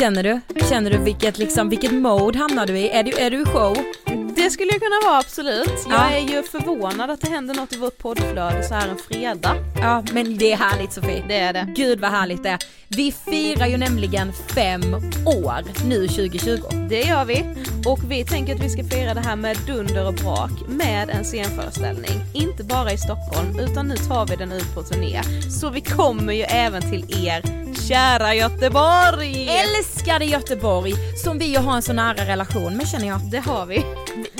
Känner du? Känner du vilket, liksom, vilket mode hamnar du i? Är du, är du i show? Det skulle jag kunna vara absolut. Jag Ja. är ju förvånad att det händer något i vårt poddflöde så här en fredag. Ja, men det är härligt Sofie. Det är det. Gud vad härligt det är. Vi firar ju nämligen fem år nu 2020. Det gör vi. Och vi tänker att vi ska fira det här med dunder och brak med en scenföreställning. Inte bara i Stockholm utan nu tar vi den ut på turné. Så vi kommer ju även till er kära Göteborg! Älskade Göteborg, som vi ju har en så nära relation med känner jag. Det har vi.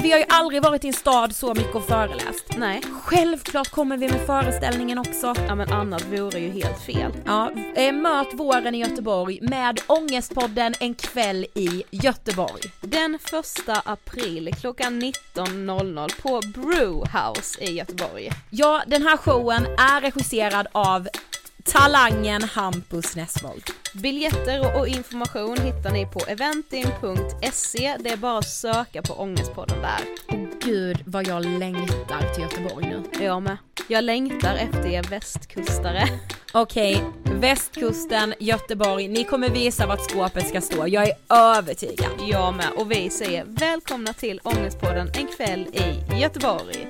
Vi har ju aldrig varit i en stad så mycket och föreläst. Nej. Självklart kommer vi med föreställningen också. Ja men annat vore ju helt fel. Ja, eh, möt våren i Göteborg med Ångestpodden en kväll i Göteborg. Den första april klockan 19.00 på Brewhouse i Göteborg. Ja, den här showen är regisserad av talangen Hampus Nessvold. Biljetter och- information hittar ni på eventin.se. Det är bara att söka på Ångestpodden där. Gud vad jag längtar till Göteborg nu. Jag med. Jag längtar efter er västkustare. Okej, västkusten, Göteborg, ni kommer visa vart skåpet ska stå, jag är övertygad. Jag med. Och vi säger välkomna till Ångestpodden en kväll i Göteborg.